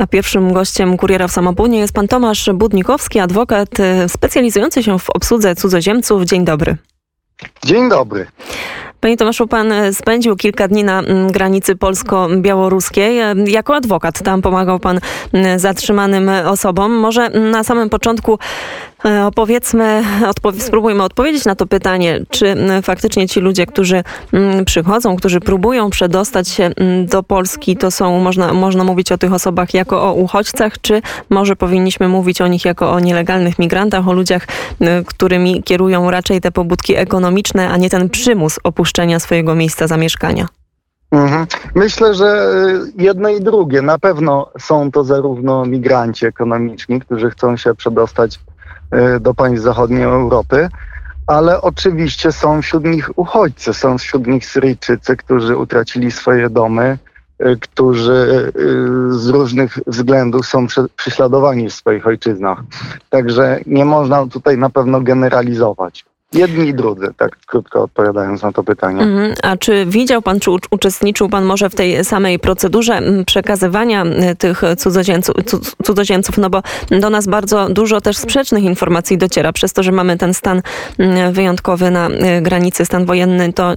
A pierwszym gościem kuriera w Samobójnie jest pan Tomasz Budnikowski, adwokat y, specjalizujący się w obsłudze cudzoziemców. Dzień dobry. Dzień dobry. Panie Tomaszu, pan spędził kilka dni na mm, granicy polsko-białoruskiej. Jako adwokat tam pomagał pan zatrzymanym osobom. Może na samym początku opowiedzmy, odpow spróbujmy odpowiedzieć na to pytanie, czy faktycznie ci ludzie, którzy przychodzą, którzy próbują przedostać się do Polski, to są, można, można mówić o tych osobach jako o uchodźcach, czy może powinniśmy mówić o nich jako o nielegalnych migrantach, o ludziach, którymi kierują raczej te pobudki ekonomiczne, a nie ten przymus opuszczenia swojego miejsca zamieszkania? Mhm. Myślę, że y, jedno i drugie. Na pewno są to zarówno migranci ekonomiczni, którzy chcą się przedostać do państw zachodniej Europy, ale oczywiście są wśród nich uchodźcy, są wśród nich Syryjczycy, którzy utracili swoje domy, y, którzy z różnych względów są prześladowani w swoich ojczyznach. Także nie można tutaj na pewno generalizować. Jedni i drudzy, tak krótko odpowiadając na to pytanie. Mhm. A czy widział pan, czy uczestniczył pan może w tej samej procedurze przekazywania tych cudzoziemców, cudzoziemców, no bo do nas bardzo dużo też sprzecznych informacji dociera. Przez to, że mamy ten stan wyjątkowy na granicy, stan wojenny, to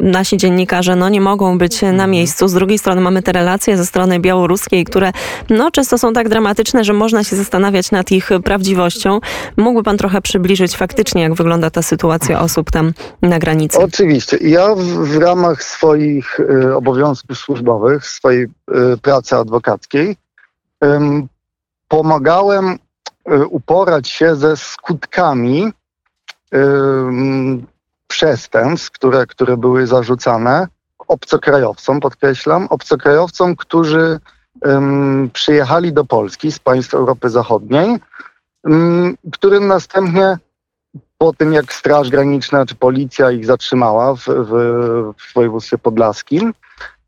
nasi dziennikarze no, nie mogą być na mhm. miejscu. Z drugiej strony mamy te relacje ze strony białoruskiej, które no, często są tak dramatyczne, że można się zastanawiać nad ich prawdziwością. Mógłby pan trochę przybliżyć faktycznie, jak wygląda ta sytuacja osób tam na granicy? Oczywiście. Ja w, w ramach swoich y, obowiązków służbowych, swojej y, pracy adwokackiej, y, pomagałem uporać się ze skutkami przestępstw, które, które były zarzucane obcokrajowcom, podkreślam, obcokrajowcom, którzy przyjechali do Polski z państw Europy Zachodniej, którym następnie po tym, jak Straż Graniczna czy policja ich zatrzymała w, w, w województwie podlaskim,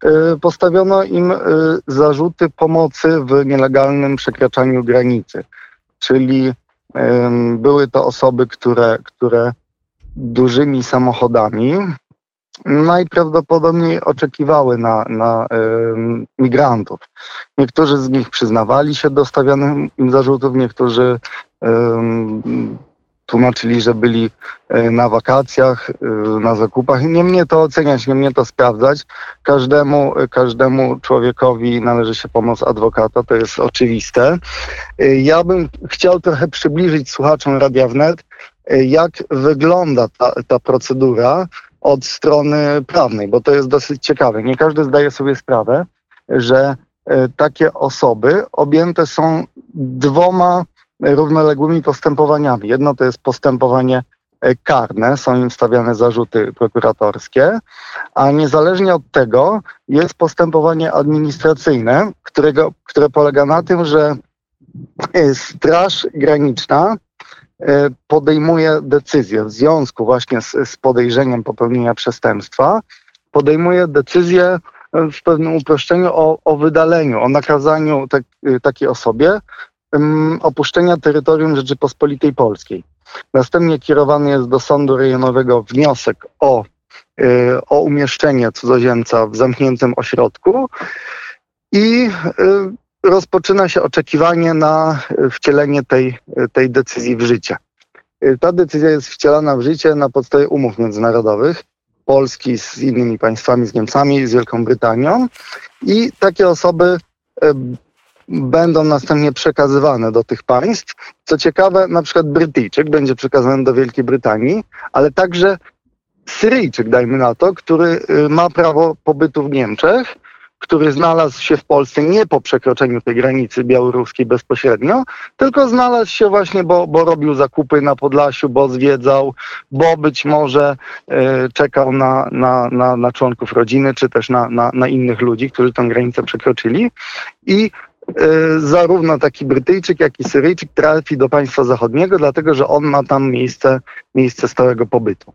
y, postawiono im y, zarzuty pomocy w nielegalnym przekraczaniu granicy. Czyli były to osoby, które, które dużymi samochodami najprawdopodobniej oczekiwały na, na migrantów. Niektórzy z nich przyznawali się do stawianych im zarzutów, niektórzy tłumaczyli, że byli e, na wakacjach, e, na zakupach. Nie mnie to oceniać, nie mnie to sprawdzać. Każdemu, e, każdemu człowiekowi należy się pomoc adwokata, to jest oczywiste. Ja bym chciał trochę przybliżyć słuchaczom Radia Wnet, jak wygląda ta, ta procedura od strony prawnej, bo to jest dosyć ciekawe. Nie każdy zdaje sobie sprawę, że takie osoby objęte są dwoma równoległymi postępowaniami. Jedno to jest postępowanie e, karne, są im stawiane zarzuty prokuratorskie, a niezależnie od tego jest postępowanie administracyjne, którego, które polega na tym, że e, Straż Graniczna e, podejmuje decyzję w związku właśnie z, z podejrzeniem popełnienia przestępstwa, podejmuje decyzję w pewnym uproszczeniu o, o wydaleniu, o nakazaniu tak, takiej osobie opuszczenia terytorium Rzeczypospolitej Polskiej. Następnie kierowany jest do sądu rejonowego wniosek o, y, o umieszczenie cudzoziemca w zamkniętym ośrodku i y, rozpoczyna się oczekiwanie na wcielenie tej, tej decyzji w życie. Ta decyzja jest wcielana w życie na podstawie umów międzynarodowych. Polski z innymi państwami, z Niemcami, z Wielką Brytanią i takie osoby będą następnie przekazywane do tych państw. Co ciekawe, na przykład Brytyjczyk będzie przekazany do Wielkiej Brytanii, ale także Syryjczyk, dajmy na to, który y, ma prawo pobytu w Niemczech, który znalazł się w Polsce nie po przekroczeniu tej granicy białoruskiej bezpośrednio, tylko znalazł się właśnie, bo, bo robił zakupy na Podlasiu, bo zwiedzał, bo być może y, czekał na, na, na, na członków rodziny, czy też na, na, na innych ludzi, którzy tę granicę przekroczyli. I zarówno taki Brytyjczyk, jak i Syryjczyk trafi do państwa zachodniego, dlatego że on ma tam miejsce, miejsce stałego pobytu.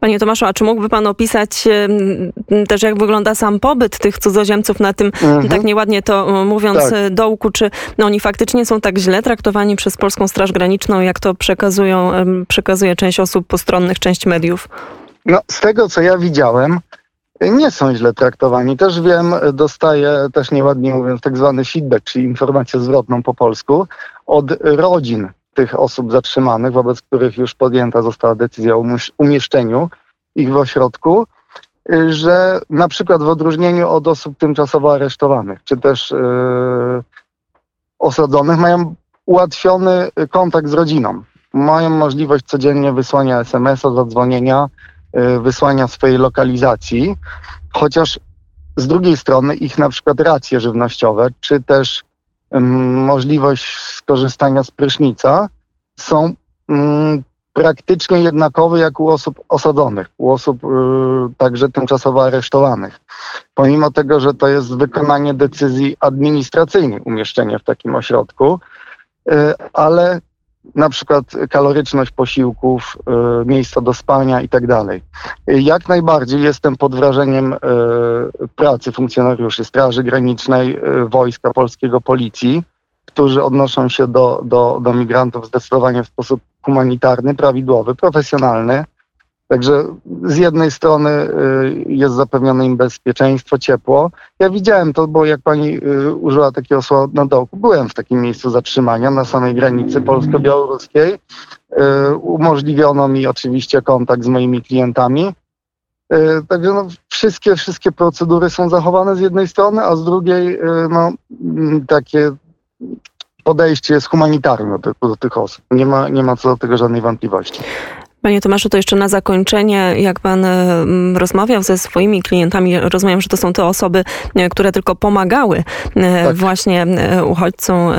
Panie Tomaszu, a czy mógłby Pan opisać też, jak wygląda sam pobyt tych cudzoziemców na tym, mhm. tak nieładnie to mówiąc, tak. E, dołku? Czy no, oni faktycznie są tak źle traktowani przez Polską Straż Graniczną, jak to przekazują, przekazuje część osób postronnych, część mediów? No, z tego, co ja widziałem, nie są źle traktowani. Też wiem, dostaję, też nieładnie mówiąc, tak zwany feedback, czyli informację zwrotną po polsku, od rodzin tych osób zatrzymanych, wobec których już podjęta została decyzja o umieszczeniu ich w ośrodku, że na przykład w odróżnieniu od osób tymczasowo aresztowanych, czy też yy, osadzonych, mają ułatwiony kontakt z rodziną. Mają możliwość codziennie wysłania SMS-a, zadzwonienia, wysłania swojej lokalizacji, chociaż z drugiej strony ich na przykład racje żywnościowe, czy też yy, możliwość skorzystania z prysznica są praktycznie jednakowy jak u osób osadzonych, u osób y, także tymczasowo aresztowanych. Pomimo tego, że to jest wykonanie decyzji administracyjnej, umieszczenie w takim ośrodku, y, ale na przykład kaloryczność posiłków, y, miejsca do spania i tak dalej. Jak najbardziej jestem pod wrażeniem pracy funkcjonariuszy Straży Granicznej, Wojska Polskiego, Policji, którzy odnoszą się do, do, do migrantów zdecydowanie w sposób humanitarny, prawidłowy, profesjonalny. Także z jednej strony y, jest zapewnione im bezpieczeństwo, ciepło. Ja widziałem to, bo jak pani y, użyła takiego słowa na dołku, byłem w takim miejscu zatrzymania na samej granicy polsko-białoruskiej. Y, umożliwiono mi oczywiście kontakt z moimi klientami. Także no, wszystkie, wszystkie procedury są zachowane z jednej strony, a z drugiej no, takie podejście jest humanitarne do, do, tych osób. Nie ma, nie ma co do tego żadnej wątpliwości. Panie Tomaszu, to jeszcze na zakończenie, jak pan e, rozmawiał ze swoimi klientami, rozumiem, że to są te osoby, e, które tylko pomagały e, tak. właśnie uchodźcom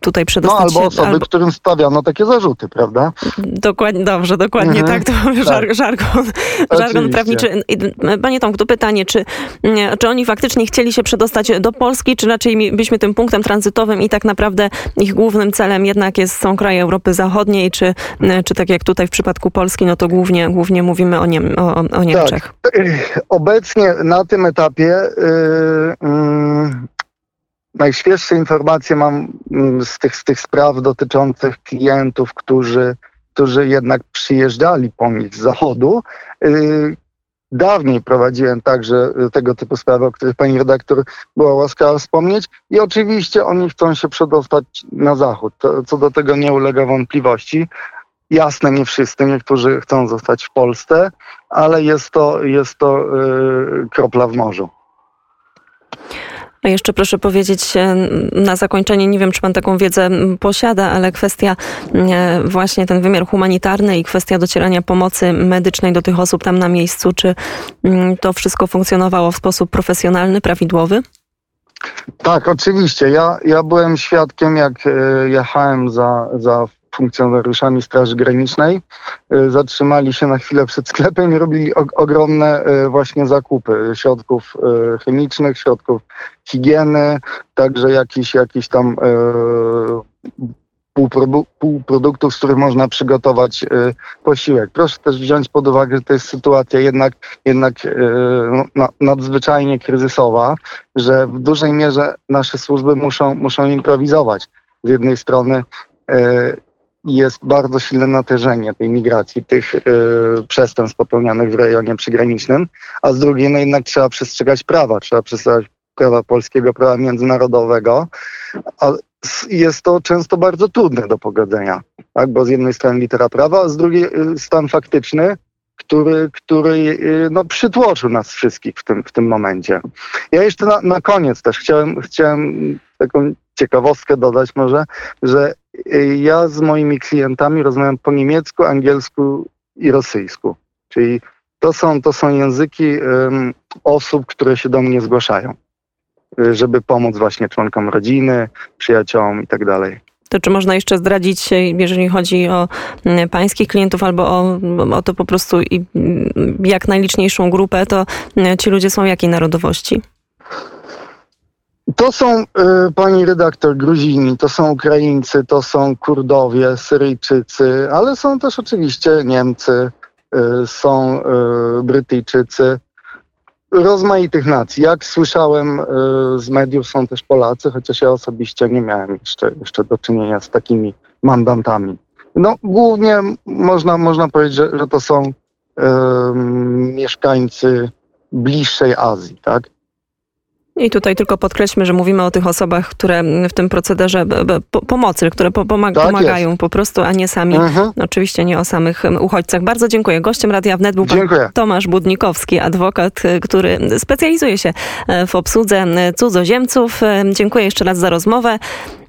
tutaj przedostać no, albo się. osoby, albo... którym stawiano takie zarzuty, prawda? Dokładnie, dobrze, dokładnie mhm. tak. To tak. żargon, żargon prawniczy. Panie Tomku, to pytanie, czy, czy oni faktycznie chcieli się przedostać do Polski, czy raczej byliśmy tym punktem tranzytowym i tak naprawdę ich głównym celem jednak jest, są kraje Europy Zachodniej, czy, czy tak jak tutaj w przypadku przypadku Polski, no to głównie, głównie mówimy o, Niem o, o Niemczech. Tak. Obecnie na tym etapie yy, yy, najświeższe informacje mam mm, z tych, z tych spraw dotyczących klientów, którzy, którzy jednak przyjeżdżali po nich z zachodu. Yy, dawniej prowadziłem także tego typu sprawy, o których pani redaktor była łaskawa wspomnieć i oczywiście oni chcą się przedostać na zachód. Co do tego nie ulega wątpliwości. Jasne, nie wszyscy, niektórzy chcą zostać w Polsce, ale jest to, jest to yy, kropla w morzu. A jeszcze proszę powiedzieć e, na zakończenie, nie wiem czy pan taką wiedzę posiada, ale kwestia e, właśnie ten wymiar humanitarny i kwestia docierania pomocy medycznej do tych osób tam na miejscu, czy to wszystko funkcjonowało w sposób profesjonalny, prawidłowy? Tak, oczywiście. Ja, ja byłem świadkiem, jak e, jechałem za, za funkcjonariuszami Straży Granicznej. Y, zatrzymali się na chwilę przed sklepem i robili ogromne y, właśnie zakupy środków y, chemicznych, środków higieny, także jakiś, jakiś tam półproduktów, z których można przygotować posiłek. Proszę też wziąć pod uwagę, że to jest sytuacja jednak, jednak no, nadzwyczajnie kryzysowa, że w dużej mierze nasze służby muszą, muszą improwizować. Z jednej strony jest bardzo silne natężenie tej migracji, tych y, przestępstw popełnianych w rejonie przygranicznym, a z drugiej no jednak trzeba przestrzegać prawa, trzeba przestrzegać prawa polskiego, prawa międzynarodowego, a jest to często bardzo trudne do pogodzenia, tak? bo z jednej strony litera prawa, a z drugiej y, stan faktyczny, który, który y, no, przytłoczył nas wszystkich w tym, w tym momencie. Ja jeszcze na, na koniec też chciałem, chciałem taką ciekawostkę dodać może, że y, ja z moimi klientami rozmawiam po niemiecku, angielsku i rosyjsku. Czyli to są, to są języki um, osób, które się do mnie zgłaszają, y, żeby pomóc właśnie członkom rodziny, przyjaciołom i tak dalej. To czy można jeszcze zdradzić, jeżeli chodzi o mm, pańskich klientów albo o, o to po prostu jak najliczniejszą grupę, to mm, ci ludzie są jakiej narodowości? To są, y, pani redaktor, Gruzini, to są Ukraińcy, to są Kurdowie, Syryjczycy, ale są też oczywiście Niemcy, y, są y, Brytyjczycy, rozmaitych nacji. Jak słyszałem z mediów, są też Polacy, chociaż ja osobiście nie miałem jeszcze, jeszcze do czynienia z takimi mandantami. No, głównie można, można powiedzieć, że, że to są mieszkańcy bliższej Azji, tak? I tutaj tylko podkreślmy, że mówimy o tych osobach, które w tym procederze pomocy, które pomag- Tak pomagają po prostu, a nie sami. Mhm. Oczywiście nie o samych uchodźcach. Bardzo dziękuję. Gościem Radia Wnet był pan Dziękuję. Tomasz Budnikowski, adwokat, y, który specjalizuje się e, w obsłudze e, cudzoziemców. E, Dziękuję jeszcze raz za rozmowę.